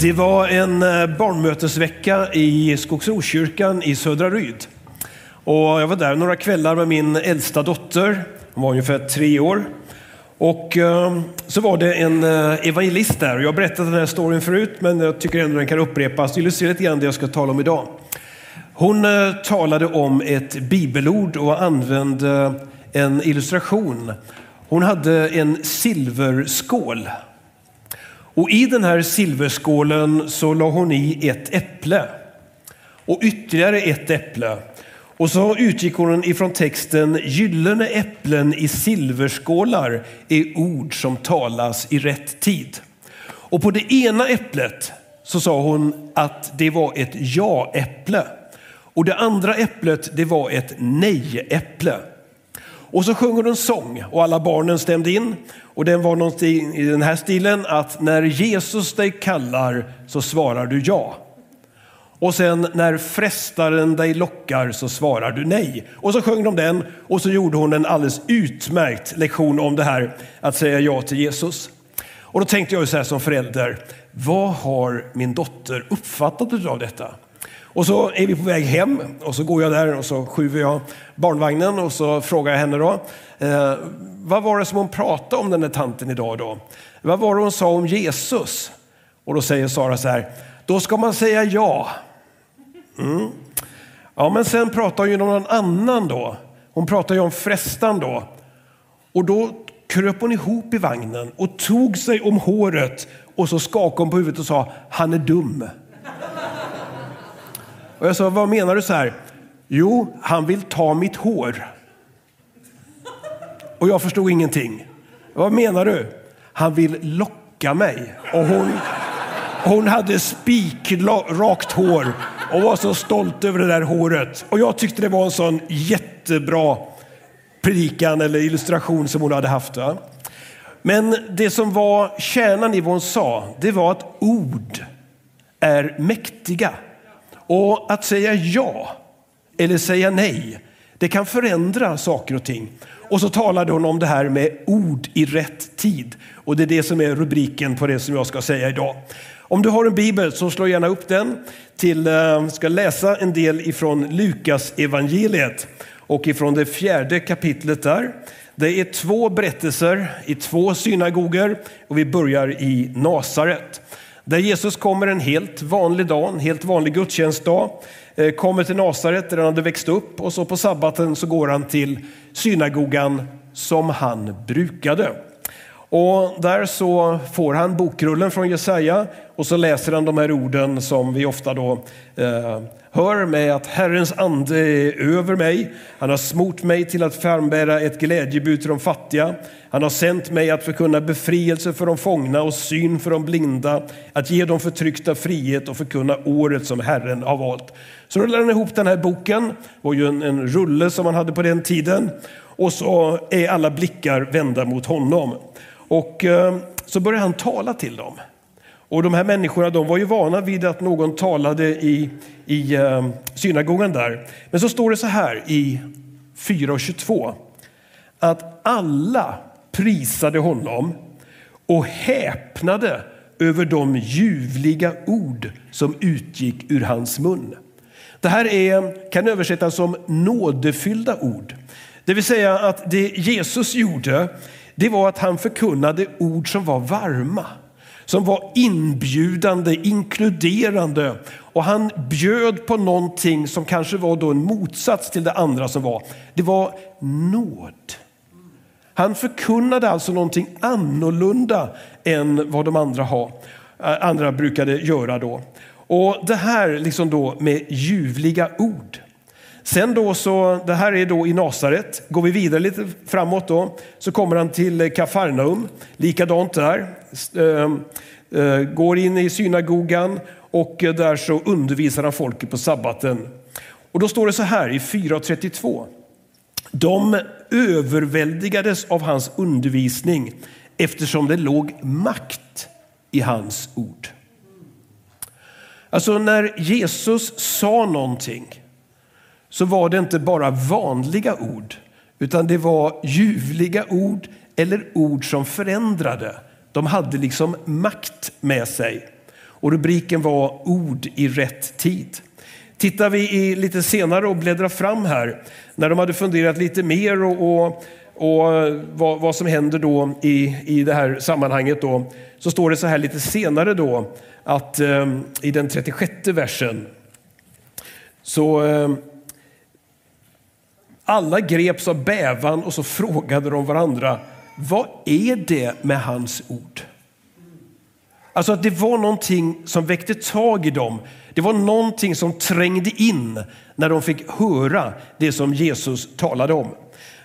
Det var en eh, barnmötesvecka i Skogsrokyrkan i Södra Ryd. Och jag var där några kvällar med min äldsta dotter, hon var ungefär tre år. Och eh, så var det en eh, evangelist där. Jag har berättat den här storyn förut, men jag tycker ändå den kan upprepas. Det illustrerar lite grann det jag ska tala om idag. Hon talade om ett bibelord och använde en illustration. Hon hade en silverskål och i den här silverskålen så la hon i ett äpple och ytterligare ett äpple. Och så utgick hon ifrån texten gyllene äpplen i silverskålar är ord som talas i rätt tid. Och på det ena äpplet så sa hon att det var ett ja-äpple och det andra äpplet det var ett nej-äpple. Och så sjunger hon en sång och alla barnen stämde in. Och den var någonting i den här stilen att när Jesus dig kallar så svarar du ja. Och sen när frestaren dig lockar så svarar du nej. Och så sjöng de den och så gjorde hon en alldeles utmärkt lektion om det här att säga ja till Jesus. Och då tänkte jag så här som förälder, vad har min dotter uppfattat av detta? Och så är vi på väg hem och så går jag där och så skjuver jag barnvagnen och så frågar jag henne då. Eh, vad var det som hon pratade om den där tanten idag då? Vad var det hon sa om Jesus? Och då säger Sara så här, då ska man säga ja. Mm. Ja, men sen pratar hon ju om någon annan då. Hon pratar ju om frestan då. Och då kröp hon ihop i vagnen och tog sig om håret och så skakade hon på huvudet och sa, han är dum. Och jag sa, vad menar du så här? Jo, han vill ta mitt hår. Och jag förstod ingenting. Vad menar du? Han vill locka mig. Och hon, hon hade spikrakt hår och var så stolt över det där håret. Och jag tyckte det var en sån jättebra predikan eller illustration som hon hade haft. Va? Men det som var kärnan i vad hon sa, det var att ord är mäktiga. Och att säga ja eller säga nej, det kan förändra saker och ting. Och så talade hon om det här med ord i rätt tid. Och det är det som är rubriken på det som jag ska säga idag. Om du har en bibel så slå gärna upp den. Till, jag ska läsa en del ifrån Lukas evangeliet och ifrån det fjärde kapitlet där. Det är två berättelser i två synagogor och vi börjar i Nasaret. Där Jesus kommer en helt vanlig dag, en helt vanlig gudstjänstdag, eh, kommer till Nasaret där han hade växt upp och så på sabbaten så går han till synagogan som han brukade. Och där så får han bokrullen från Jesaja och så läser han de här orden som vi ofta då eh, hör med att Herrens ande är över mig. Han har smort mig till att frambära ett glädjebud till de fattiga. Han har sänt mig att förkunna befrielse för de fångna och syn för de blinda, att ge de förtryckta frihet och förkunna året som Herren har valt. Så rullar han ihop den här boken, det var ju en, en rulle som man hade på den tiden, och så är alla blickar vända mot honom. Och eh, så börjar han tala till dem. Och de här människorna de var ju vana vid att någon talade i, i eh, synagogan där. Men så står det så här i 4.22 att alla prisade honom och häpnade över de ljuvliga ord som utgick ur hans mun. Det här är, kan översättas som nådefyllda ord. Det vill säga att det Jesus gjorde, det var att han förkunnade ord som var varma som var inbjudande, inkluderande och han bjöd på någonting som kanske var då en motsats till det andra som var. Det var nåd. Han förkunnade alltså någonting annorlunda än vad de andra, har, eh, andra brukade göra då. Och det här liksom då med ljuvliga ord. Sen då så, det här är då i Nasaret. Går vi vidare lite framåt då så kommer han till eh, Kafarnaum. Likadant där. Ehm, eh, går in i synagogan och eh, där så undervisar han folket på sabbaten. Och då står det så här i 4.32. De överväldigades av hans undervisning eftersom det låg makt i hans ord. Alltså när Jesus sa någonting så var det inte bara vanliga ord, utan det var ljuvliga ord eller ord som förändrade. De hade liksom makt med sig. Och rubriken var Ord i rätt tid. Tittar vi i lite senare och bläddrar fram här, när de hade funderat lite mer och, och, och vad, vad, som händer då i, i det här sammanhanget då, så står det så här lite senare då att eh, i den 36 versen så eh, alla greps av bävan och så frågade de varandra, vad är det med hans ord? Alltså att det var någonting som väckte tag i dem. Det var någonting som trängde in när de fick höra det som Jesus talade om.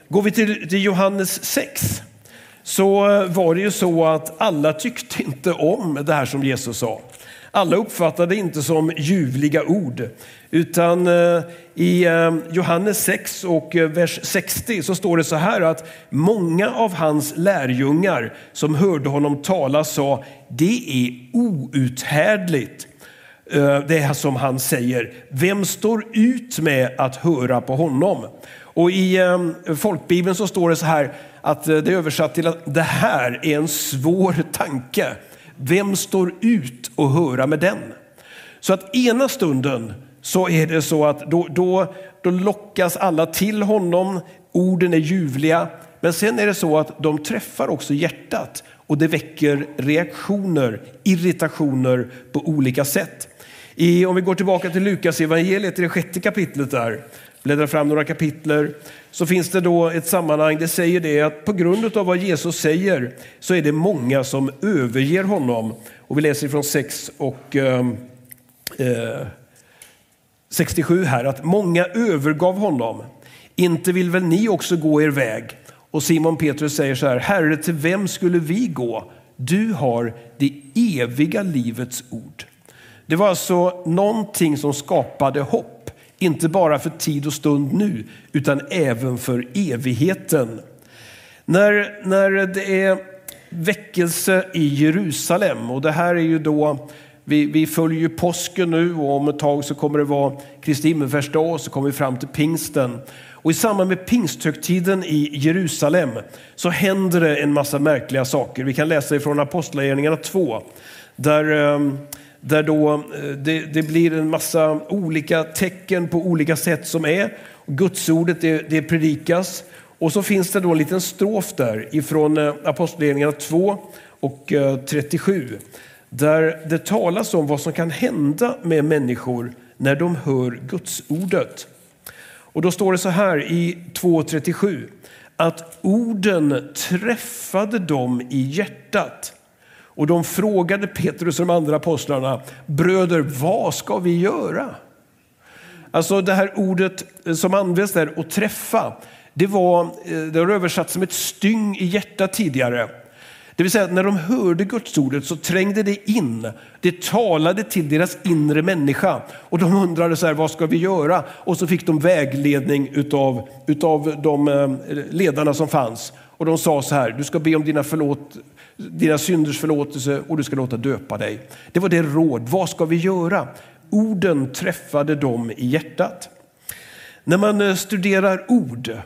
Går vi till, till Johannes 6 så var det ju så att alla tyckte inte om det här som Jesus sa. Alla uppfattade det inte som ljuvliga ord. Utan eh, i eh, Johannes 6 och eh, vers 60 så står det så här att många av hans lärjungar som hörde honom tala sa det är outhärdligt det som han säger. Vem står ut med att höra på honom? Och i folkbibeln så står det så här att det är översatt till att det här är en svår tanke. Vem står ut och höra med den? Så att ena stunden så är det så att då, då, då lockas alla till honom, orden är ljuvliga, men sen är det så att de träffar också hjärtat och det väcker reaktioner, irritationer på olika sätt. I, om vi går tillbaka till Lukas evangeliet i det sjätte kapitlet där, bläddrar fram några kapitler, så finns det då ett sammanhang, det säger det att på grund av vad Jesus säger så är det många som överger honom. Och vi läser från 6 och ehm, eh, 67 här, att många övergav honom. Inte vill väl ni också gå er väg? Och Simon Petrus säger så här, Herre, till vem skulle vi gå? Du har det eviga livets ord. Det var alltså någonting som skapade hopp, inte bara för tid och stund nu, utan även för evigheten. När, när det är väckelse i Jerusalem, och det här är ju då vi, vi följer ju påsken nu och om ett tag så kommer det vara Kristi himmelsfärdsdag och så kommer vi fram till pingsten. Och i samband med pingsthögtiden i Jerusalem så händer det en massa märkliga saker. Vi kan läsa ifrån Apostlagärningarna 2 där, ehm, där då eh, det, det, blir en massa olika tecken på olika sätt som är. Gudsordet det, det predikas och så finns det då en liten strof där ifrån eh, Apostlagärningarna 2 och eh, 37 där det talas om vad som kan hända med människor när de hör Gudsordet. Och då står det så här i 2.37 att orden träffade dem i hjärtat. Och de frågade Petrus och de andra apostlarna, bröder, vad ska vi göra? Alltså det här ordet som används där, att träffa, det, var, eh, det har översatts som ett styng i hjärtat tidigare. Det vill säga att när de hörde gudsordet så trängde det in. Det talade till deras inre människa och de undrade så här, vad ska vi göra? Och så fick de vägledning utav, utav de eh, ledarna som fanns. Och de sa så här, du ska be om dina, förlåt, dina synders förlåtelse och du ska låta döpa dig. Det var det råd, vad ska vi göra? Orden träffade dem i hjärtat. När man eh, studerar ord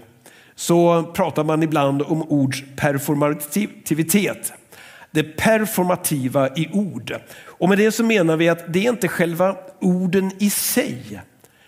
så pratar man ibland om ords performativitet. Det performativa i ord. Och med det så menar vi att det är inte själva orden i sig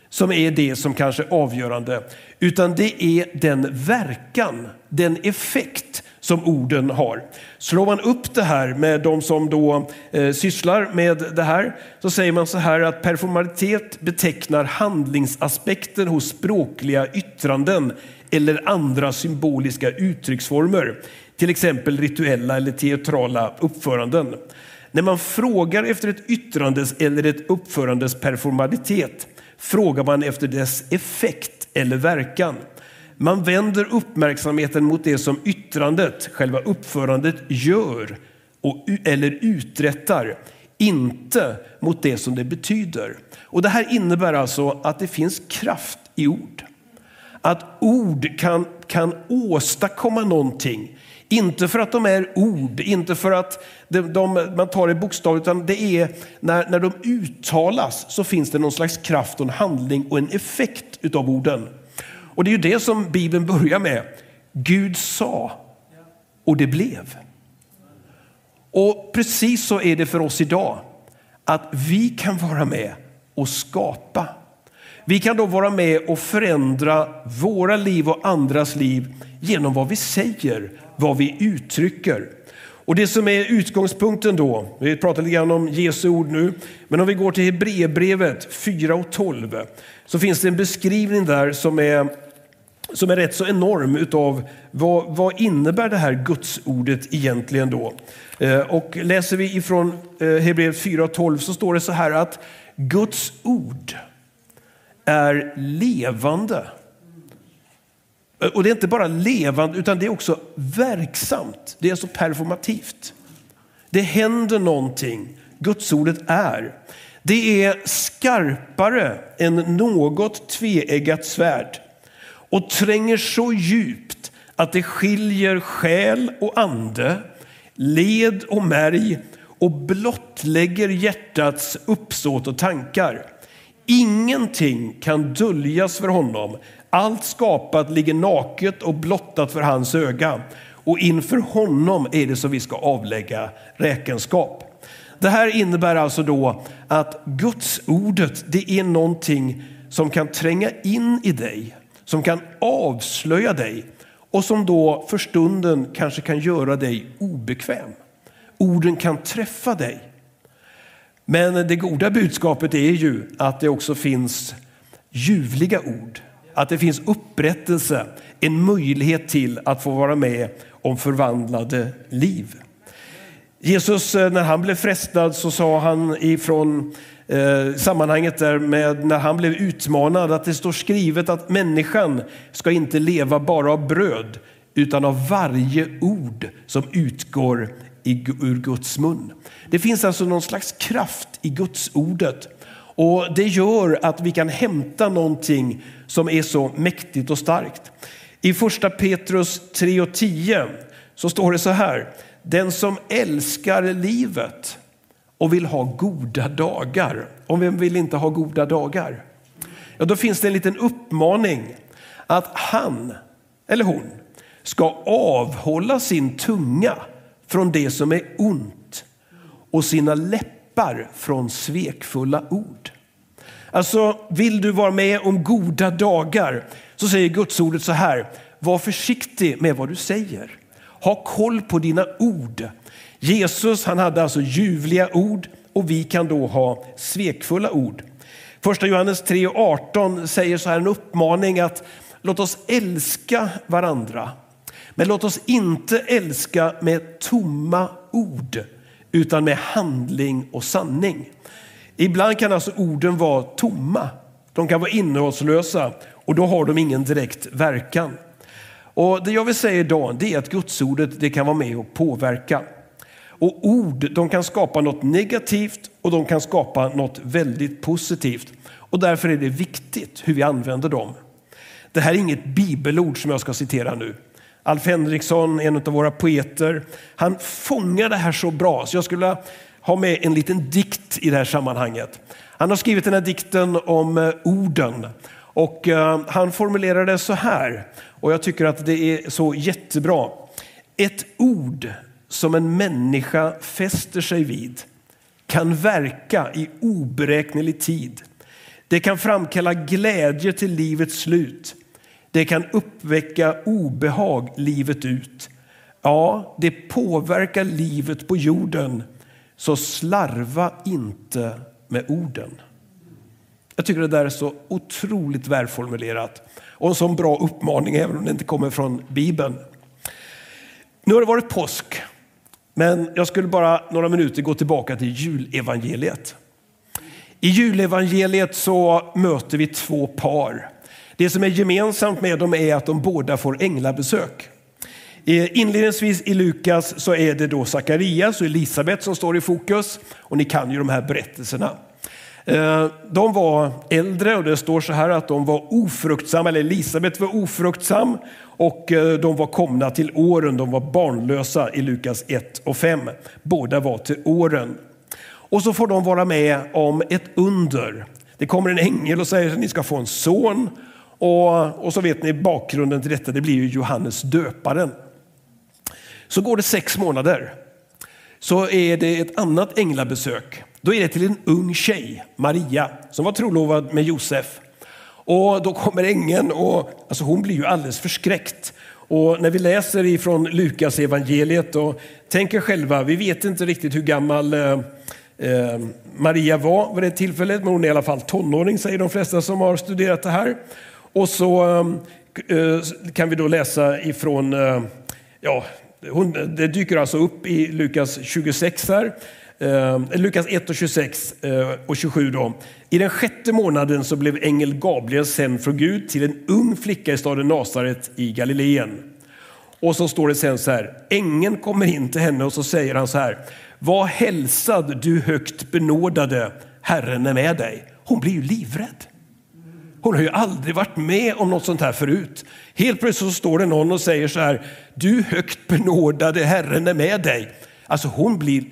som är det som kanske är avgörande, utan det är den verkan, den effekt som orden har. Slår man upp det här med de som då eh, sysslar med det här så säger man så här att performalitet betecknar handlingsaspekten hos språkliga yttranden eller andra symboliska uttrycksformer, till exempel rituella eller teatrala uppföranden. När man frågar efter ett yttrandes eller ett uppförandes performalitet frågar man efter dess effekt eller verkan. Man vänder uppmärksamheten mot det som yttrandet, själva uppförandet, gör och, eller uträttar, inte mot det som det betyder. Och Det här innebär alltså att det finns kraft i ord. Att ord kan, kan åstadkomma någonting. Inte för att de är ord, inte för att de, de, man tar det bokstavligt, utan det är när, när de uttalas så finns det någon slags kraft och en handling och en effekt utav orden. Och det är ju det som Bibeln börjar med. Gud sa och det blev. Och precis så är det för oss idag. att vi kan vara med och skapa. Vi kan då vara med och förändra våra liv och andras liv genom vad vi säger, vad vi uttrycker. Och det som är utgångspunkten då, vi pratar lite grann om Jesu ord nu, men om vi går till Hebreerbrevet 4 och 12 så finns det en beskrivning där som är, som är rätt så enorm utav vad, vad innebär det här gudsordet egentligen då. Eh, och läser vi ifrån eh, Hebreerbrevet 4.12 så står det så här att Guds ord är levande eh, och det är inte bara levande utan det är också verksamt. Det är så performativt. Det händer någonting. Gudsordet är. Det är skarpare än något tveeggat svärd och tränger så djupt att det skiljer själ och ande, led och märg och blottlägger hjärtats uppsåt och tankar. Ingenting kan döljas för honom. Allt skapat ligger naket och blottat för hans öga och inför honom är det som vi ska avlägga räkenskap. Det här innebär alltså då att Guds ordet det är någonting som kan tränga in i dig, som kan avslöja dig och som då för stunden kanske kan göra dig obekväm. Orden kan träffa dig. Men det goda budskapet är ju att det också finns ljuvliga ord att det finns upprättelse, en möjlighet till att få vara med om förvandlade liv. Jesus, eh, när han blev frestad så sa han ifrån eh, sammanhanget där med när han blev utmanad att det står skrivet att människan ska inte leva bara av bröd utan av varje ord som utgår i, ur Guds mun. Det finns alltså någon slags kraft i Guds ordet och det gör att vi kan hämta någonting som är så mäktigt och starkt. I första Petrus 3 och 10 så står det så här. Den som älskar livet och vill ha goda dagar. Och vem vill inte ha goda dagar? Ja, då finns det en liten uppmaning att han eller hon ska avhålla sin tunga från det som är ont och sina läppar från svekfulla ord. Alltså, vill du vara med om goda dagar så säger Gudsordet så här. Var försiktig med vad du säger. Ha koll på dina ord. Jesus han hade alltså ljuvliga ord och vi kan då ha svekfulla ord. Första Johannes 3.18 säger så här en uppmaning att låt oss älska varandra. Men låt oss inte älska med tomma ord utan med handling och sanning. Ibland kan alltså orden vara tomma. De kan vara innehållslösa och då har de ingen direkt verkan. Och Det jag vill säga idag det är att gudsordet det kan vara med och påverka. Och ord de kan skapa något negativt och de kan skapa något väldigt positivt. Och därför är det viktigt hur vi använder dem. Det här är inget bibelord som jag ska citera nu. Alf Henriksson, en av våra poeter, han fångar det här så bra så jag skulle ha med en liten dikt i det här sammanhanget. Han har skrivit den här dikten om eh, orden och eh, han formulerar det så här och jag tycker att det är så jättebra. Ett ord som en människa fäster sig vid kan verka i oberäknelig tid. Det kan framkalla glädje till livets slut. Det kan uppväcka obehag livet ut. Ja, det påverkar livet på jorden så slarva inte med orden. Jag tycker det där är så otroligt välformulerat och en sån bra uppmaning även om det inte kommer från Bibeln. Nu har det varit påsk, men jag skulle bara några minuter gå tillbaka till julevangeliet. I julevangeliet så möter vi två par. Det som är gemensamt med dem är att de båda får änglabesök. Inledningsvis i Lukas så är det då Sakarias och Elisabet som står i fokus och ni kan ju de här berättelserna. Eh, de var äldre och det står så här att de var ofruktsamma, eller Elisabet var ofruktsam och eh, de var komna till åren, de var barnlösa i Lukas 1 och 5. Båda var till åren. Och så får de vara med om ett under. Det kommer en ängel och säger att ni ska få en son och, och så vet ni bakgrunden till detta, det blir ju Johannes döparen. Så går det sex månader. Så är det ett annat änglabesök. Då är det till en ung tjej, Maria, som var trolovad med Josef. Och då kommer ängeln och alltså hon blir ju alldeles förskräckt. Och när vi läser ifrån Lukas evangeliet och tänker själva, vi vet inte riktigt hur gammal eh, eh Maria var vid det tillfället, men hon är i alla fall tonåring säger de flesta som har studerat det här. Och så eh, eh kan vi då läsa ifrån, eh, ja, hon, det dyker alltså upp i Lukas 26 här. Eh, Lukas 1 och 26 eh, och 27 då. I den sjätte månaden så blev ängel Gabriel sänd från Gud till en ung flicka i staden Nasaret i Galileen. Och så står det sen så här, ängeln kommer in till henne och så säger han så här, var hälsad du högt benådade, Herren är med dig. Hon blir ju livrädd. Hon har ju aldrig varit med om något sånt här förut. Helt plötsligt så står det någon och säger så här, du högt benådade, Herren är med dig. Alltså hon blir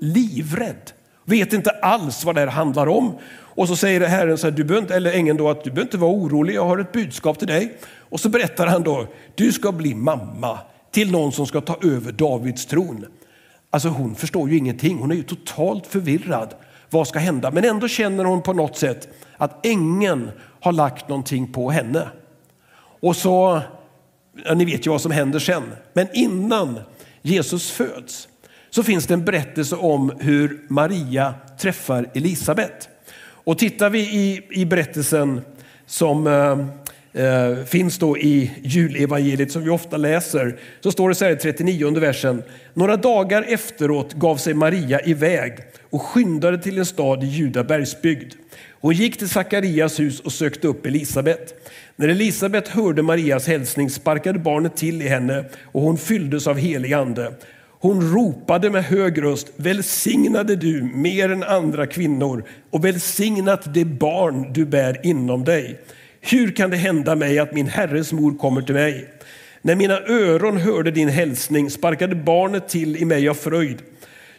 livrädd, vet inte alls vad det här handlar om. Och så säger Herren, så här, du inte, eller ängeln då, att du behöver inte vara orolig, jag har ett budskap till dig. Och så berättar han då, du ska bli mamma till någon som ska ta över Davids tron. Alltså hon förstår ju ingenting, hon är ju totalt förvirrad. Vad ska hända? Men ändå känner hon på något sätt att ängeln har lagt någonting på henne. Och så, ja, ni vet ju vad som händer sen. Men innan Jesus föds så finns det en berättelse om hur Maria träffar Elisabet. Och tittar vi i, i berättelsen som eh, eh, finns då i julevangeliet som vi ofta läser så står det så här i 39 versen. Några dagar efteråt gav sig Maria iväg och skyndade till en stad i Juda bergsbygd. Hon gick till Sakarias hus och sökte upp Elisabet. När Elisabet hörde Marias hälsning sparkade barnet till i henne och hon fylldes av helig ande. Hon ropade med hög röst, välsignade du mer än andra kvinnor och välsignat det barn du bär inom dig. Hur kan det hända mig att min herres mor kommer till mig? När mina öron hörde din hälsning sparkade barnet till i mig av fröjd.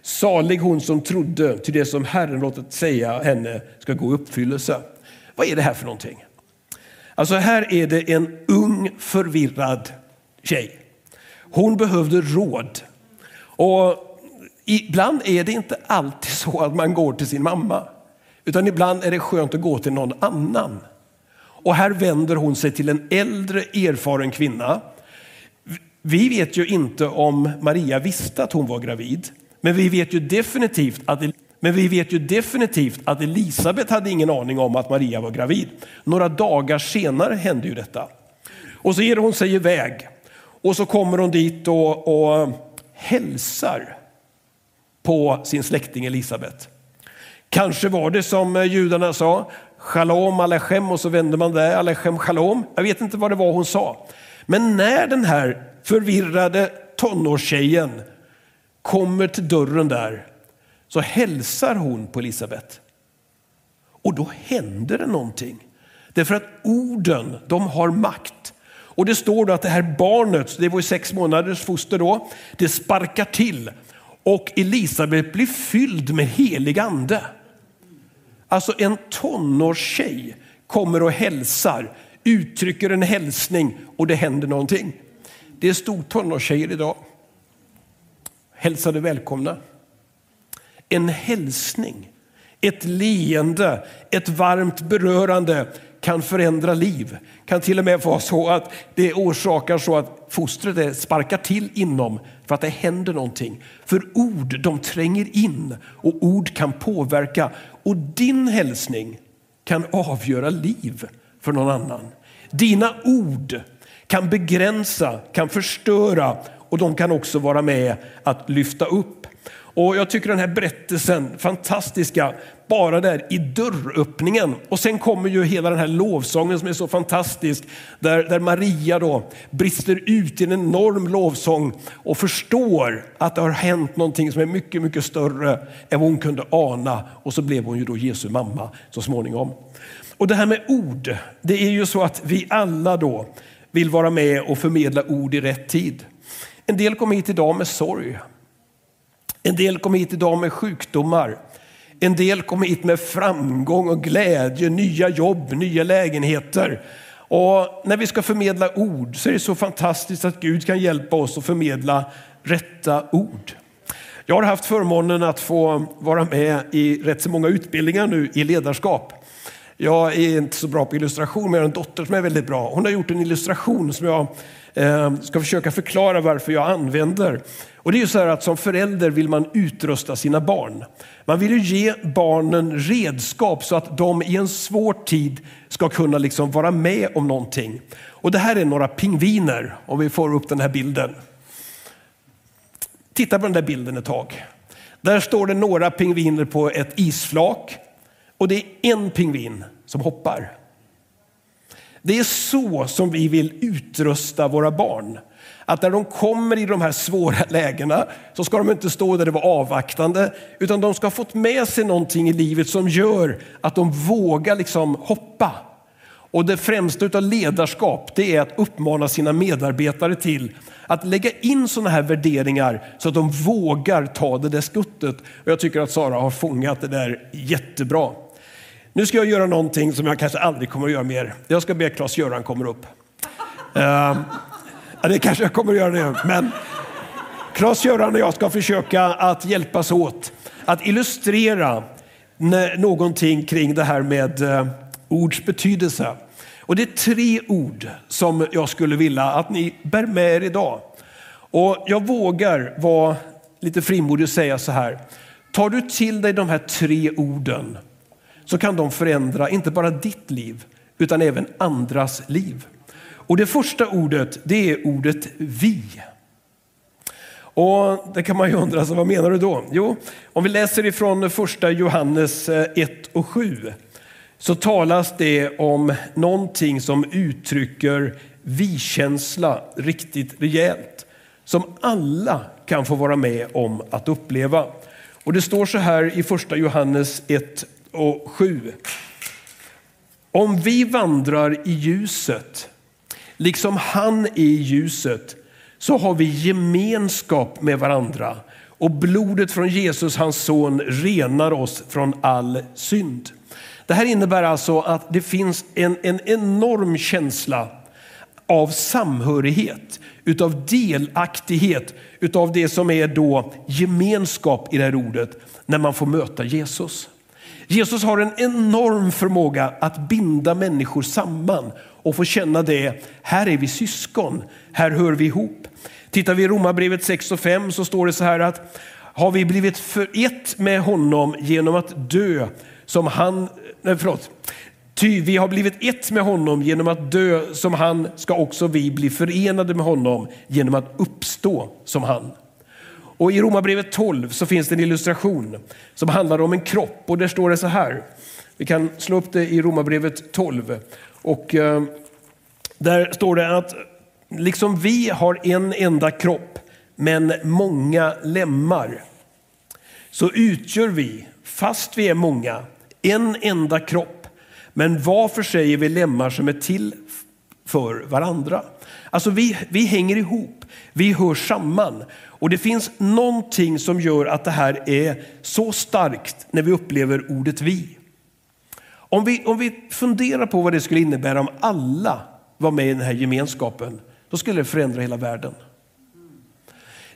Salig hon som trodde till det som Herren låtit säga henne ska gå i uppfyllelse. Vad är det här för någonting? Alltså här är det en ung förvirrad tjej. Hon behövde råd. Och ibland är det inte alltid så att man går till sin mamma. Utan ibland är det skönt att gå till någon annan. Och här vänder hon sig till en äldre erfaren kvinna. Vi vet ju inte om Maria visste att hon var gravid. Men vi vet ju definitivt att, men vi vet ju definitivt att Elisabet hade ingen aning om att Maria var gravid. Några dagar senare hände ju detta. Och så ger hon sig iväg. Och så kommer hon dit och, och hälsar på sin släkting Elisabet. Kanske var det som eh, judarna sa, shalom alechem och så vände man där, alechem shalom. Jag vet inte vad det var hon sa. Men när den här förvirrade tonårstjejen kommer till dörren där så hälsar hon på Elisabet. Och då händer det någonting. Därför att orden, de har makt. Och det står då att det här barnet, det var ju sex månaders foster då, det sparkar till och Elisabet blir fylld med helig ande. Alltså en tonårstjej kommer och hälsar, uttrycker en hälsning och det händer någonting. Det är stort tonårstjejer idag. Hälsade välkomna. En hälsning, ett leende, ett varmt berörande kan förändra liv. Kan till och med vara så att det orsakar så att fostret sparkar till inom för att det händer någonting. För ord de tränger in och ord kan påverka. Och din hälsning kan avgöra liv för någon annan. Dina ord kan begränsa, kan förstöra och de kan också vara med att lyfta upp. Och Jag tycker den här berättelsen, fantastiska, bara där i dörröppningen. Och sen kommer ju hela den här lovsången som är så fantastisk. Där, där Maria då brister ut i en enorm lovsång och förstår att det har hänt någonting som är mycket, mycket större än vad hon kunde ana. Och så blev hon ju då Jesu mamma så småningom. Och det här med ord, det är ju så att vi alla då vill vara med och förmedla ord i rätt tid. En del kom hit idag med sorg. En del kom hit idag med sjukdomar. En del kom hit med framgång och glädje, nya jobb, nya lägenheter. Och när vi ska förmedla ord så är det så fantastiskt att Gud kan hjälpa oss att förmedla rätta ord. Jag har haft förmånen att få vara med i rätt så många utbildningar nu i ledarskap. Jag är inte så bra på illustration, men jag har en dotter som är väldigt bra. Hon har gjort en illustration som jag eh, ska försöka förklara varför jag använder. Och det är ju så här att som förälder vill man utrusta sina barn. Man vill ju ge barnen redskap så att de i en svår tid ska kunna liksom vara med om någonting. Och det här är några pingviner, om vi får upp den här bilden. Titta på den där bilden ett tag. Där står det några pingviner på ett isflak och det är en pingvin som hoppar. Det är så som vi vill utrusta våra barn. Att när de kommer i de här svåra lägena så ska de inte stå där det var avvaktande utan de ska ha fått med sig någonting i livet som gör att de vågar liksom hoppa. Och det främsta av ledarskap det är att uppmana sina medarbetare till att lägga in sådana här värderingar så att de vågar ta det där skuttet. Och jag tycker att Sara har fångat det där jättebra. Nu ska jag göra någonting som jag kanske aldrig kommer att göra mer. Jag ska be Claes-Göran komma upp. Uh, det kanske jag kommer att göra nu, men Claes-Göran och jag ska försöka att hjälpas åt att illustrera någonting kring det här med uh, ords betydelse. Och det är tre ord som jag skulle vilja att ni bär med er idag. Och jag vågar vara lite frimodig och säga så här. Tar du till dig de här tre orden så kan de förändra inte bara ditt liv utan även andras liv. Och det första ordet det är ordet vi. Och det kan man ju undra, så vad menar du då? Jo, om vi läser ifrån första Johannes eh, 1 och 7 så talas det om någonting som uttrycker vi-känsla riktigt rejält. Som alla kan få vara med om att uppleva. Och det står så här i första Johannes 1 och 7. Om vi vandrar i ljuset, liksom han är i ljuset, så har vi gemenskap med varandra och blodet från Jesus, hans son, renar oss från all synd. Det här innebär alltså att det finns en, en enorm känsla av samhörighet, utav delaktighet, utav det som är då gemenskap i det här ordet när man får möta Jesus. Jesus har en enorm förmåga att binda människor samman och få känna det, här är vi syskon, här hör vi ihop. Tittar vi i Romarbrevet 6 och 5 så står det så här att har vi blivit för ett med honom genom att dö som han, nej förlåt, Ty vi har blivit ett med honom genom att dö som han ska också vi bli förenade med honom genom att uppstå som han. Och I Romarbrevet 12 så finns det en illustration som handlar om en kropp och där står det så här. Vi kan slå upp det i Romarbrevet 12 och eh, där står det att liksom vi har en enda kropp men många lemmar så utgör vi, fast vi är många, en enda kropp. Men var för sig är vi lemmar som är till för varandra. Alltså vi, vi hänger ihop, vi hör samman. Och det finns någonting som gör att det här är så starkt när vi upplever ordet vi. Om vi, om vi funderar på vad det skulle innebära om alla var med i den här gemenskapen, då skulle det förändra hela världen.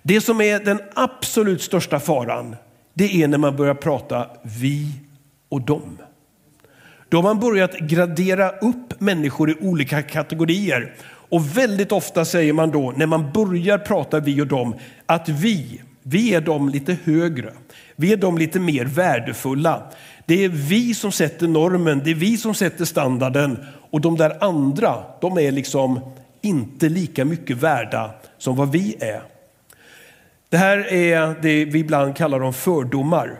Det som är den absolut största faran, det är när man börjar prata vi och dem. Då har man börjat gradera upp människor i olika kategorier. Och väldigt ofta säger man då, när man börjar prata vi och dem, att vi, vi är de lite högre. Vi är de lite mer värdefulla. Det är vi som sätter normen, det är vi som sätter standarden. Och de där andra, de är liksom inte lika mycket värda som vad vi är. Det här är det vi ibland kallar de fördomar.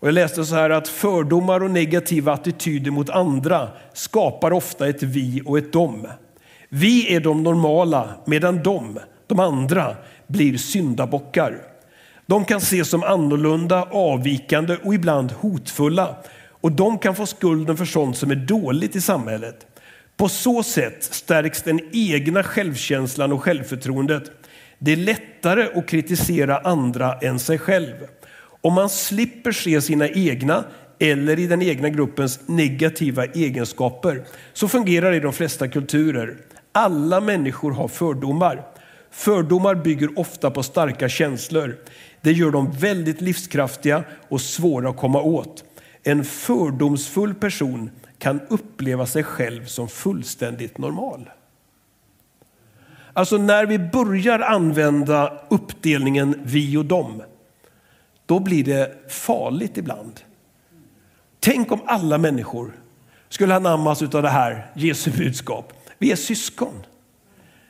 Och jag läste så här att fördomar och negativa attityder mot andra skapar ofta ett vi och ett dom. Vi är de normala medan de, de andra, blir syndabockar. De kan ses som annorlunda, avvikande och ibland hotfulla. Och de kan få skulden för sånt som är dåligt i samhället. På så sätt stärks den egna självkänslan och självförtroendet. Det är lättare att kritisera andra än sig själv. Om man slipper se sina egna eller i den egna gruppens negativa egenskaper så fungerar det i de flesta kulturer. Alla människor har fördomar. Fördomar bygger ofta på starka känslor. Det gör dem väldigt livskraftiga och svåra att komma åt. En fördomsfull person kan uppleva sig själv som fullständigt normal. Alltså när vi börjar använda uppdelningen vi och dem, då blir det farligt ibland. Tänk om alla människor skulle anammas av det här Jesu budskap. Vi är syskon.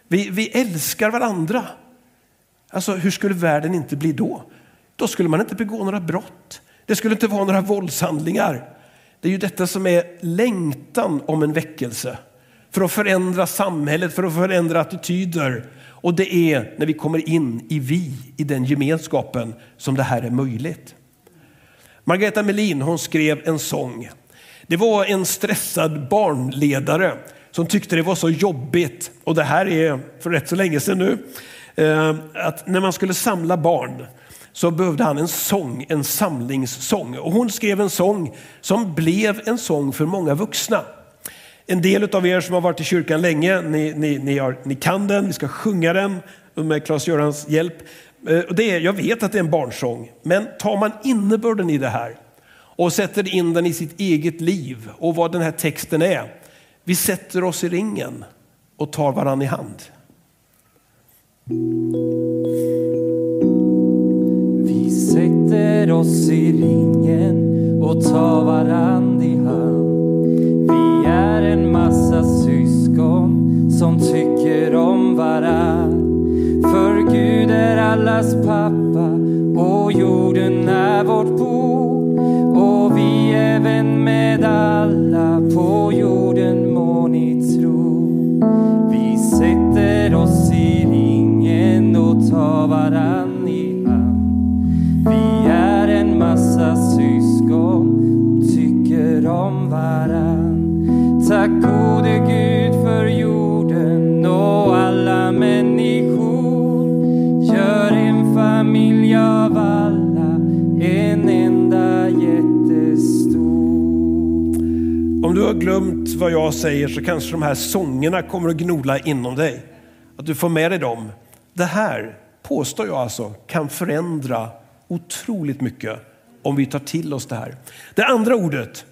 Vi, vi älskar varandra. Alltså hur skulle världen inte bli då? Då skulle man inte begå några brott. Det skulle inte vara några våldshandlingar. Det är ju detta som är längtan om en väckelse. För att förändra samhället, för att förändra attityder. Och det är när vi kommer in i vi, i den gemenskapen, som det här är möjligt. Margareta Melin hon skrev en sång. Det var en stressad barnledare som tyckte det var så jobbigt, och det här är för rätt så länge sedan nu, eh, att när man skulle samla barn så behövde han en sång, en samlingssång. Och hon skrev en sång som blev en sång för många vuxna. En del av er som har varit i kyrkan länge, ni, ni, ni, har, ni kan den, vi ska sjunga den med Claes-Görans hjälp. Eh, det är, jag vet att det är en barnsång, men tar man innebörden i det här och sätter in den i sitt eget liv och vad den här texten är. Vi sätter oss i ringen och tar varann i hand. Vi sätter oss i ringen och tar varann i hand. Vi är en massa syskon som tycker om varann. För Gud är allas pappa och jorden är vårt bo. Och vi är vän med alla på jorden ställer oss i ringen och tar varann i hand. Vi är en massa syskon och tycker om varann. Tack gode Gud för jorden och alla människor. Gör en familj av alla, en enda jättestor. Om du har glömt vad jag säger så kanske de här sångerna kommer att gnola inom dig. Att du får med dig dem. Det här påstår jag alltså kan förändra otroligt mycket om vi tar till oss det här. Det andra ordet,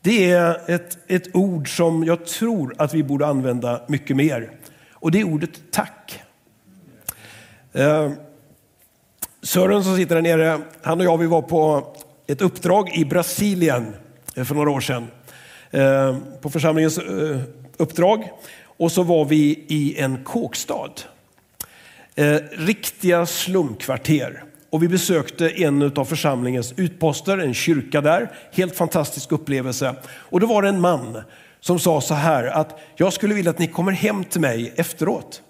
det är ett, ett ord som jag tror att vi borde använda mycket mer. Och det är ordet tack. Eh, Sören som sitter där nere, han och jag vi var på ett uppdrag i Brasilien eh, för några år sedan. Eh, på församlingens eh, uppdrag. Och så var vi i en kåkstad. Eh, riktiga slumkvarter. Och vi besökte en av församlingens utposter, en kyrka där. Helt fantastisk upplevelse. Och då var det en man som sa så här att jag skulle vilja att ni kommer hem till mig efteråt.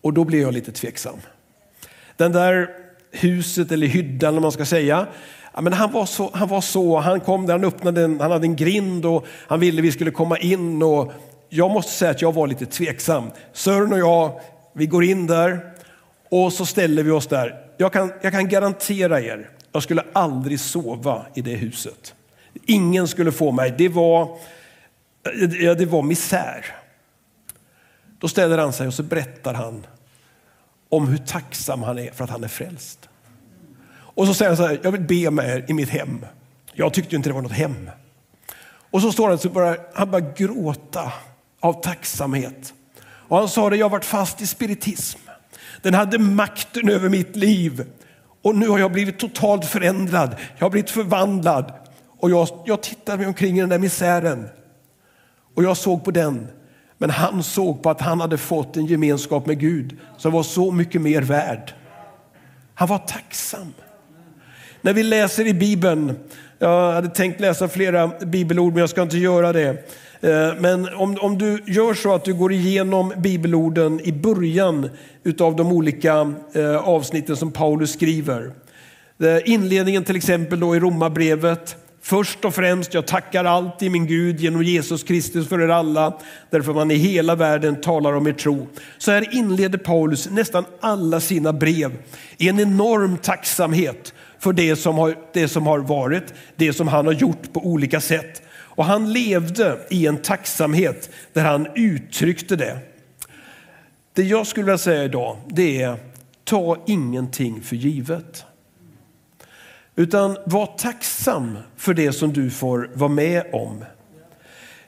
Och då blev jag lite tveksam. Den där huset eller hyddan eller man ska säga. Ja, men han, var så, han var så, han kom där, han öppnade en, han hade en grind och han ville vi skulle komma in. Och jag måste säga att jag var lite tveksam. Sören och jag, vi går in där och så ställer vi oss där. Jag kan, jag kan garantera er, jag skulle aldrig sova i det huset. Ingen skulle få mig. Det var, ja, det var misär. Då ställer han sig och så berättar han om hur tacksam han är för att han är frälst. Och så säger han så här, jag vill be med er i mitt hem. Jag tyckte inte det var något hem. Och så står han så börjar han bara gråta av tacksamhet. Och han sa det, jag har varit fast i spiritism. Den hade makten över mitt liv. Och nu har jag blivit totalt förändrad. Jag har blivit förvandlad. Och jag, jag tittade mig omkring i den där misären. Och jag såg på den. Men han såg på att han hade fått en gemenskap med Gud som var så mycket mer värd. Han var tacksam. När vi läser i Bibeln, jag hade tänkt läsa flera bibelord men jag ska inte göra det. Eh, men om, om du gör så att du går igenom bibelorden i början utav de olika eh, avsnitten som Paulus skriver. Eh, inledningen till exempel då i Romarbrevet. Först och främst, jag tackar alltid min Gud genom Jesus Kristus för er alla, därför man i hela världen talar om er tro. Så här inleder Paulus nästan alla sina brev i en enorm tacksamhet för det som, har, det som har varit, det som han har gjort på olika sätt. Och han levde i en tacksamhet där han uttryckte det. Det jag skulle vilja säga idag, det är ta ingenting för givet. Utan var tacksam för det som du får vara med om.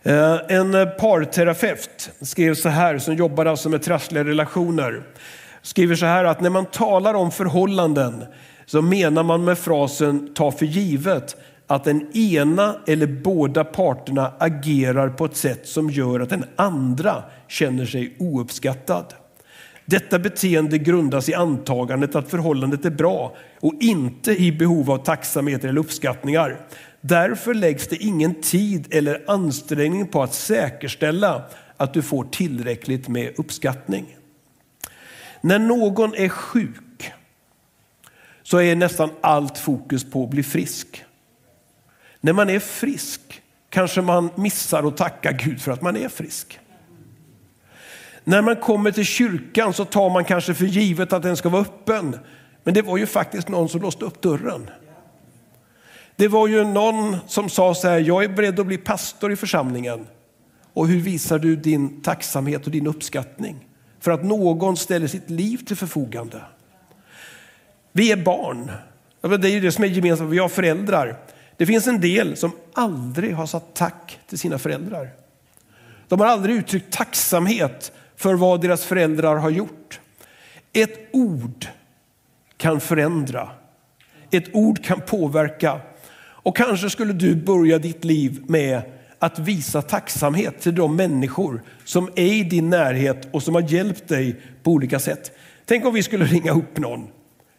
Eh, en parterapeut skrev så här, som jobbar alltså med trassliga relationer, skriver så här att när man talar om förhållanden så menar man med frasen ta för givet att den ena eller båda parterna agerar på ett sätt som gör att den andra känner sig ouppskattad. Detta beteende grundas i antagandet att förhållandet är bra och inte i behov av tacksamhet eller uppskattningar. Därför läggs det ingen tid eller ansträngning på att säkerställa att du får tillräckligt med uppskattning. När någon är sjuk så är nästan allt fokus på att bli frisk. När man är frisk kanske man missar att tacka Gud för att man är frisk. När man kommer till kyrkan så tar man kanske för givet att den ska vara öppen. Men det var ju faktiskt någon som låste upp dörren. Det var ju någon som sa så här, jag är beredd att bli pastor i församlingen. Och hur visar du din tacksamhet och din uppskattning? För att någon ställer sitt liv till förfogande. Vi är barn. Det är ju det som är gemensamt, vi har föräldrar. Det finns en del som aldrig har sagt tack till sina föräldrar. De har aldrig uttryckt tacksamhet för vad deras föräldrar har gjort. Ett ord kan förändra. Ett ord kan påverka. Och kanske skulle du börja ditt liv med att visa tacksamhet till de människor som är i din närhet och som har hjälpt dig på olika sätt. Tänk om vi skulle ringa upp någon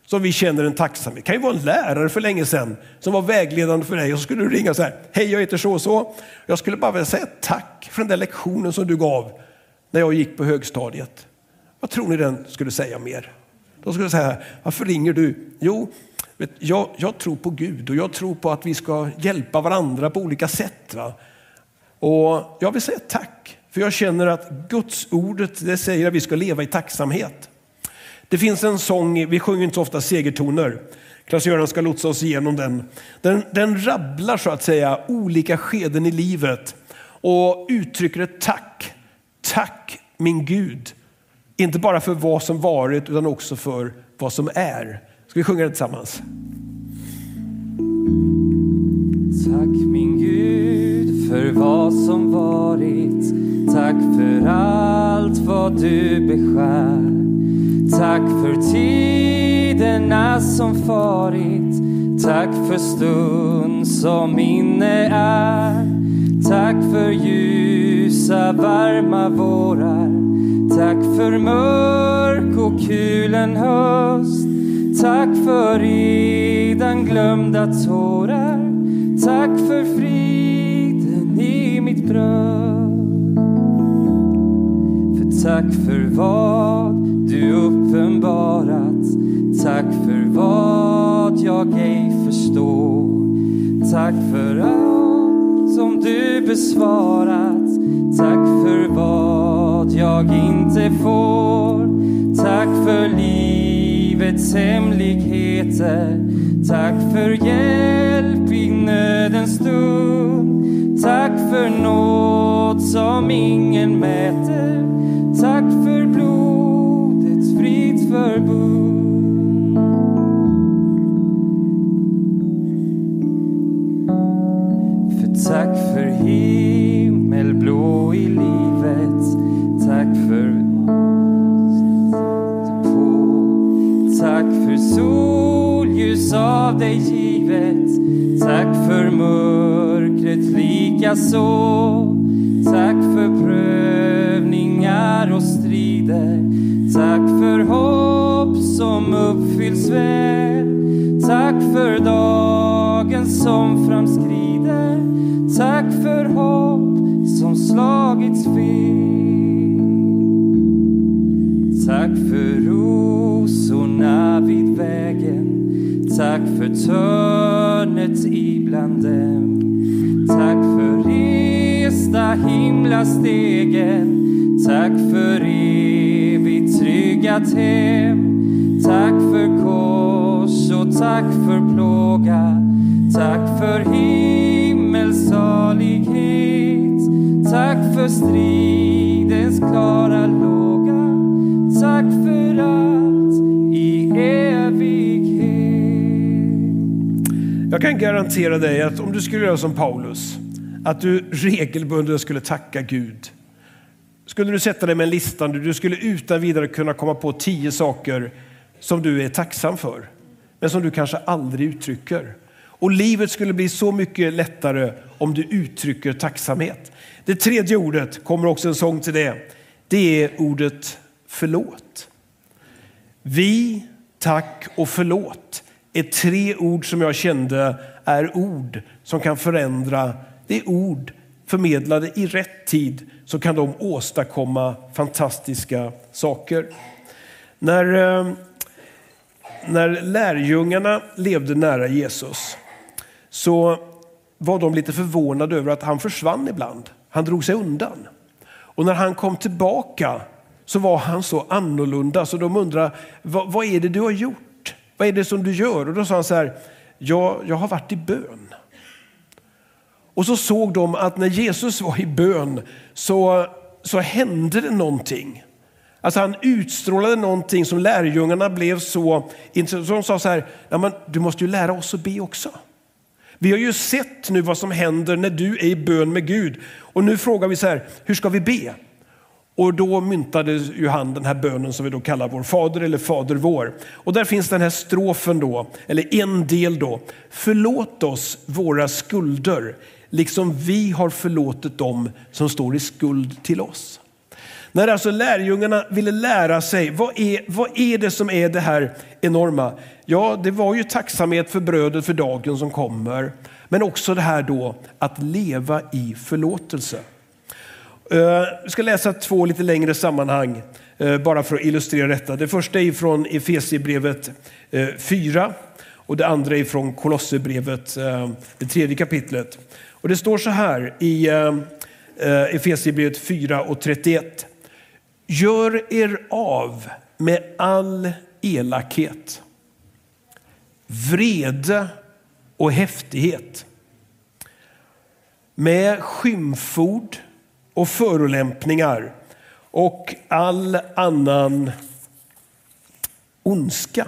som vi känner en tacksamhet. Det kan ju vara en lärare för länge sedan som var vägledande för dig och så skulle du ringa så här. Hej, jag heter så och så. Jag skulle bara vilja säga tack för den där lektionen som du gav när jag gick på högstadiet. Vad tror ni den skulle säga mer? De skulle säga, varför ringer du? Jo, vet, jag, jag, tror på Gud och jag tror på att vi ska hjälpa varandra på olika sätt. Va? Och jag vill säga tack, för jag känner att Guds ordet det säger att vi ska leva i tacksamhet. Det finns en sång, vi sjunger inte så ofta segertoner. Klas-Göran ska lotsa oss igenom den. den. Den rabblar så att säga olika skeden i livet och uttrycker ett tack. Tack min Gud. Inte bara för vad som varit utan också för vad som är. Ska vi sjunga det tillsammans? Tack min Gud för vad som varit. Tack för allt vad du beskär. Tack för tiderna som farit. Tack för stund som minne är. Tack för ljusa, varma vårar. Tack för mörk och kulen höst. Tack för redan glömda tårar. Tack för friden i mitt bröst. För tack för vad uppenbarat. Tack för vad jag ej förstår. Tack för allt som du besvarat. Tack för vad jag inte får. Tack för livets hemligheter. Tack för hjälp i nödens stund. Tack för nåd som ingen mäter. Tack för solljus av dig givet. Tack för mörkret lika så. Tack för prövningar och strider. Tack för hopp som uppfylls väl. Tack för dag för törnet ibland dem. Tack för resta himlastegen. Tack för evigt tryggat hem. Tack för kors och tack för plåga. Tack för himmelsalighet. Tack för stridens klara Jag kan garantera dig att om du skulle göra som Paulus, att du regelbundet skulle tacka Gud. Skulle du sätta dig med en lista, du skulle utan vidare kunna komma på tio saker som du är tacksam för, men som du kanske aldrig uttrycker. Och livet skulle bli så mycket lättare om du uttrycker tacksamhet. Det tredje ordet, kommer också en sång till det, det är ordet förlåt. Vi, tack och förlåt är tre ord som jag kände är ord som kan förändra. Det är ord förmedlade i rätt tid så kan de åstadkomma fantastiska saker. När, eh, när lärjungarna levde nära Jesus så var de lite förvånade över att han försvann ibland. Han drog sig undan. Och när han kom tillbaka så var han så annorlunda så de undrade vad, vad är det du har gjort? Vad är det som du gör? Och då sa han så här, jag, jag har varit i bön. Och så såg de att när Jesus var i bön så, så hände det någonting. Alltså han utstrålade någonting som lärjungarna blev så intresserade De sa så här, du måste ju lära oss att be också. Vi har ju sett nu vad som händer när du är i bön med Gud. Och nu frågar vi så här, hur ska vi be? Och då myntade ju han den här bönen som vi då kallar vår fader eller fader vår. Och där finns den här strofen då, eller en del då. Förlåt oss våra skulder, liksom vi har förlåtit dem som står i skuld till oss. När alltså lärjungarna ville lära sig, vad är, vad är det som är det här enorma? Ja, det var ju tacksamhet för brödet för dagen som kommer, men också det här då att leva i förlåtelse. Vi ska läsa två lite längre sammanhang eh, bara för att illustrera detta. Det första är från Efesierbrevet eh, 4 och det andra är från Kolosserbrevet, det tredje kapitlet. Och det står så här i Efesierbrevet 4 och 31. Gör er av med all elakhet, vrede och häftighet. Med skymford och förolämpningar och all annan ondska.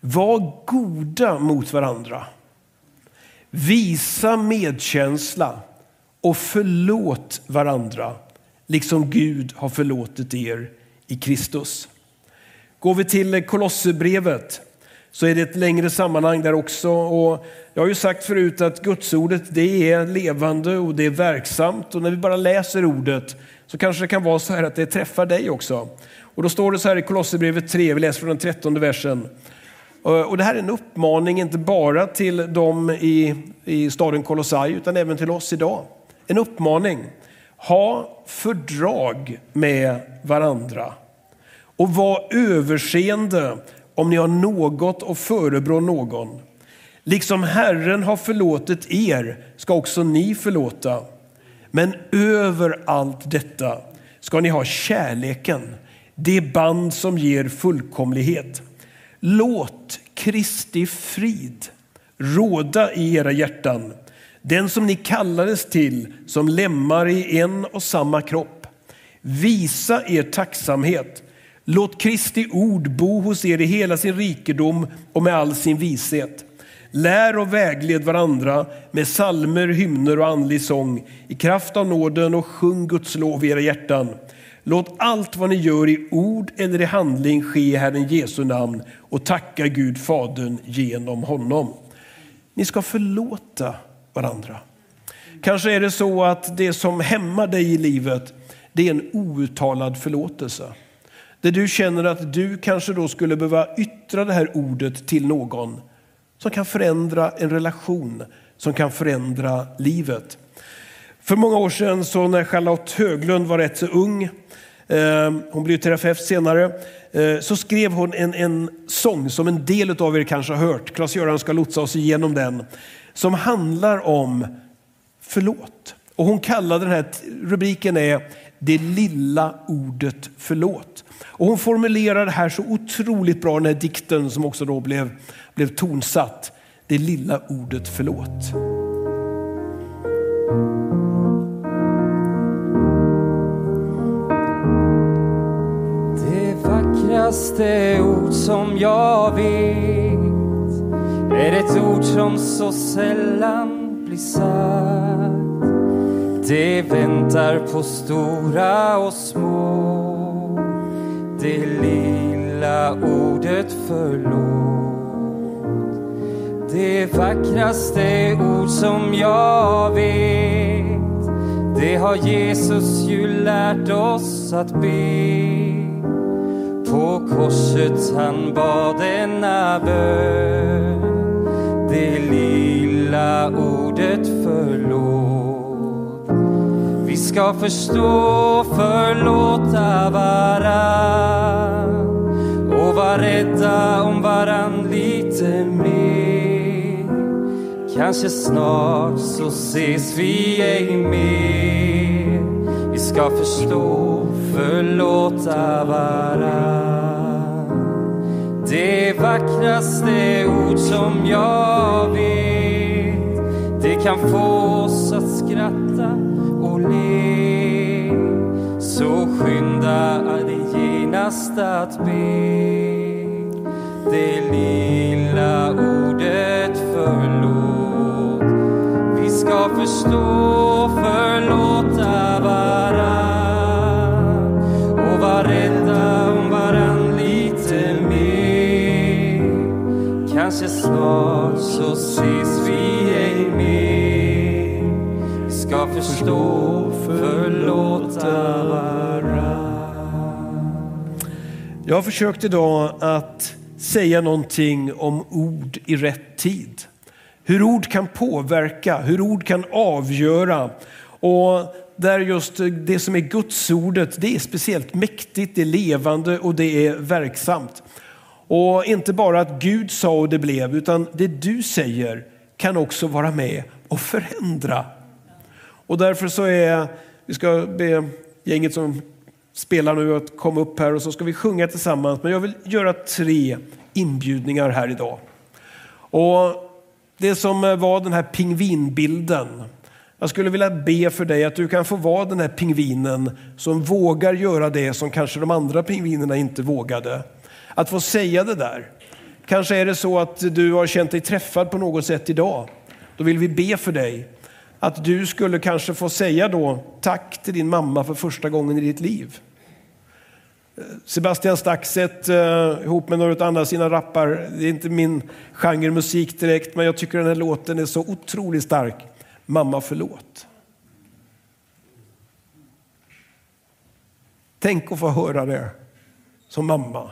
Var goda mot varandra. Visa medkänsla och förlåt varandra liksom Gud har förlåtit er i Kristus. Går vi till Kolosserbrevet så är det ett längre sammanhang där också. Och jag har ju sagt förut att Gudsordet det är levande och det är verksamt. Och när vi bara läser ordet så kanske det kan vara så här att det träffar dig också. Och då står det så här i Kolosserbrevet 3, vi läser från den trettonde versen. Eh, och det här är en uppmaning inte bara till dem i, i staden Kolossai utan även till oss idag. En uppmaning. Ha fördrag med varandra och var överseende om ni har något att förebrå någon. Liksom Herren har förlåtit er ska också ni förlåta. Men över allt detta ska ni ha kärleken, det band som ger fullkomlighet. Låt Kristi frid råda i era hjärtan den som ni kallades till som lemmar i en och samma kropp. Visa er tacksamhet. Låt Kristi ord bo hos er i hela sin rikedom och med all sin vishet. Lär och vägled varandra med salmer, hymner och andlig sång i kraft av nåden och sjung Guds lov i era hjärtan. Låt allt vad ni gör i ord eller i handling ske i Herren Jesu namn och tacka Gud Fadern genom honom. Ni ska förlåta varandra. Kanske är det så att det som hämmar dig i livet, det är en outtalad förlåtelse. Där du känner att du kanske då skulle behöva yttra det här ordet till någon som kan förändra en relation, som kan förändra livet. För många år sedan så när Charlotte Höglund var rätt så ung, eh, hon blev terapeut senare, eh, så skrev hon en, en sång som en del av er kanske har hört. Klas-Göran ska lotsa oss igenom den som handlar om förlåt. Och hon kallade den här rubriken är det lilla ordet förlåt. Och hon formulerar det här så otroligt bra, den här dikten som också då blev, blev tonsatt. Det lilla ordet förlåt. Det vackraste ord som jag vet är ett ord som så sällan blir sagt. Det väntar på stora och små, det lilla ordet förlåt. Det vackraste ord som jag vet det har Jesus ju lärt oss att be. På korset han bad denna bön. Det lilla ordet förlåt. Vi ska förstå, förlåta varann och vara rädda om varann lite mer. Kanske snart så ses vi ej mer. Vi ska förstå, förlåta varann. Det vackraste ord som jag vet, det kan få oss att skratta och. Så skynda dig genast att be. Det lilla ordet förlåt. Vi ska förstå, förlåta varann och vara rädda om varann lite mer. Kanske snart så ses vi ej mer. Ska förstå, förlåta varann. Jag har försökt idag att säga någonting om ord i rätt tid. Hur ord kan påverka, hur ord kan avgöra. Och där just det som är Gudsordet, det är speciellt mäktigt, det är levande och det är verksamt. Och inte bara att Gud sa och det blev, utan det du säger kan också vara med och förändra. Och därför så är, vi ska be gänget som spelar nu att komma upp här och så ska vi sjunga tillsammans. Men jag vill göra tre inbjudningar här idag. Och det som var den här pingvinbilden. Jag skulle vilja be för dig att du kan få vara den här pingvinen som vågar göra det som kanske de andra pingvinerna inte vågade. Att få säga det där. Kanske är det så att du har känt dig träffad på något sätt idag. Då vill vi be för dig att du skulle kanske få säga då tack till din mamma för första gången i ditt liv. Sebastian Staxet eh, ihop med några andra sina rappar. Det är inte min genre musik direkt, men jag tycker den här låten är så otroligt stark. Mamma förlåt. Tänk att få höra det som mamma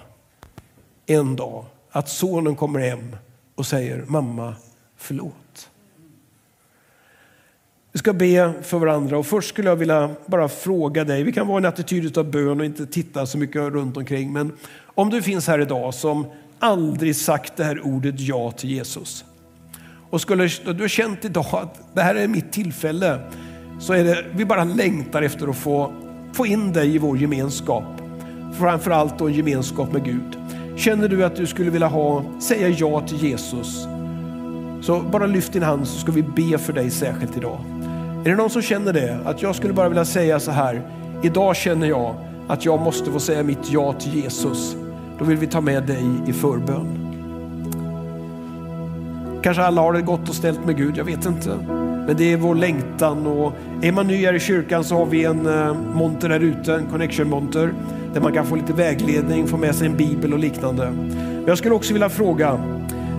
en dag. Att sonen kommer hem och säger mamma förlåt. Vi ska be för varandra och först skulle jag vilja bara fråga dig. Vi kan vara i en attityd av bön och inte titta så mycket runt omkring. Men om du finns här idag som aldrig sagt det här ordet ja till Jesus. Och skulle du har känt idag att det här är mitt tillfälle. Så är det, vi bara längtar efter att få, få in dig i vår gemenskap. Framförallt då en gemenskap med Gud. Känner du att du skulle vilja ha, säga ja till Jesus. Så bara lyft din hand så ska vi be för dig särskilt idag. Är det någon som känner det? Att jag skulle bara vilja säga så här. Idag känner jag att jag måste få säga mitt ja till Jesus. Då vill vi ta med dig i förbön. Kanske alla har det gott och ställt med Gud, jag vet inte. Men det är vår längtan och är man ny här i kyrkan så har vi en eh, monter här ute, en connection monter där man kan få lite vägledning, få med sig en bibel och liknande. Men jag skulle också vilja fråga,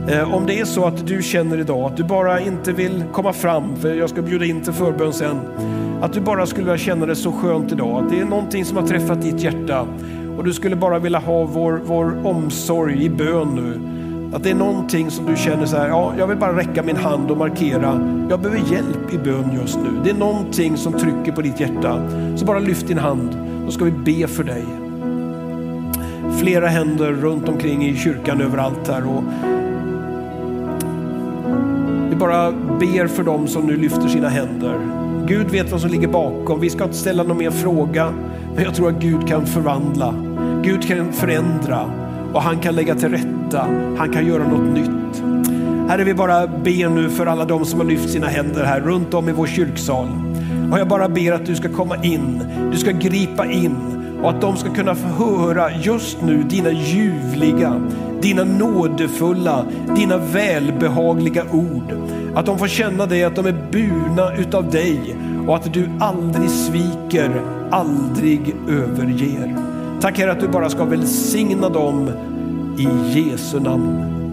Eh, om det är så att du känner idag att du bara inte vill komma fram, för jag ska bjuda in till förbön sen, att du bara skulle vilja känna det så skönt idag, att det är någonting som har träffat ditt hjärta och du skulle bara vilja ha vår, vår omsorg i bön nu. Att det är någonting som du känner så här, ja, jag vill bara räcka min hand och markera, jag behöver hjälp i bön just nu. Det är någonting som trycker på ditt hjärta. Så bara lyft din hand, då ska vi be för dig. Flera händer runt omkring i kyrkan överallt här. Och bara ber för dem som nu lyfter sina händer. Gud vet vad som ligger bakom. Vi ska inte ställa någon mer fråga. Men jag tror att Gud kan förvandla. Gud kan förändra och han kan lägga till rätta. Han kan göra något nytt. Herre, vi bara ber nu för alla de som har lyft sina händer här runt om i vår kyrksal. Och jag bara ber att du ska komma in. Du ska gripa in och att de ska kunna få höra just nu dina ljuvliga, dina nådefulla, dina välbehagliga ord. Att de får känna det, att de är burna utav dig och att du aldrig sviker, aldrig överger. Tack Herre att du bara ska välsigna dem i Jesu namn.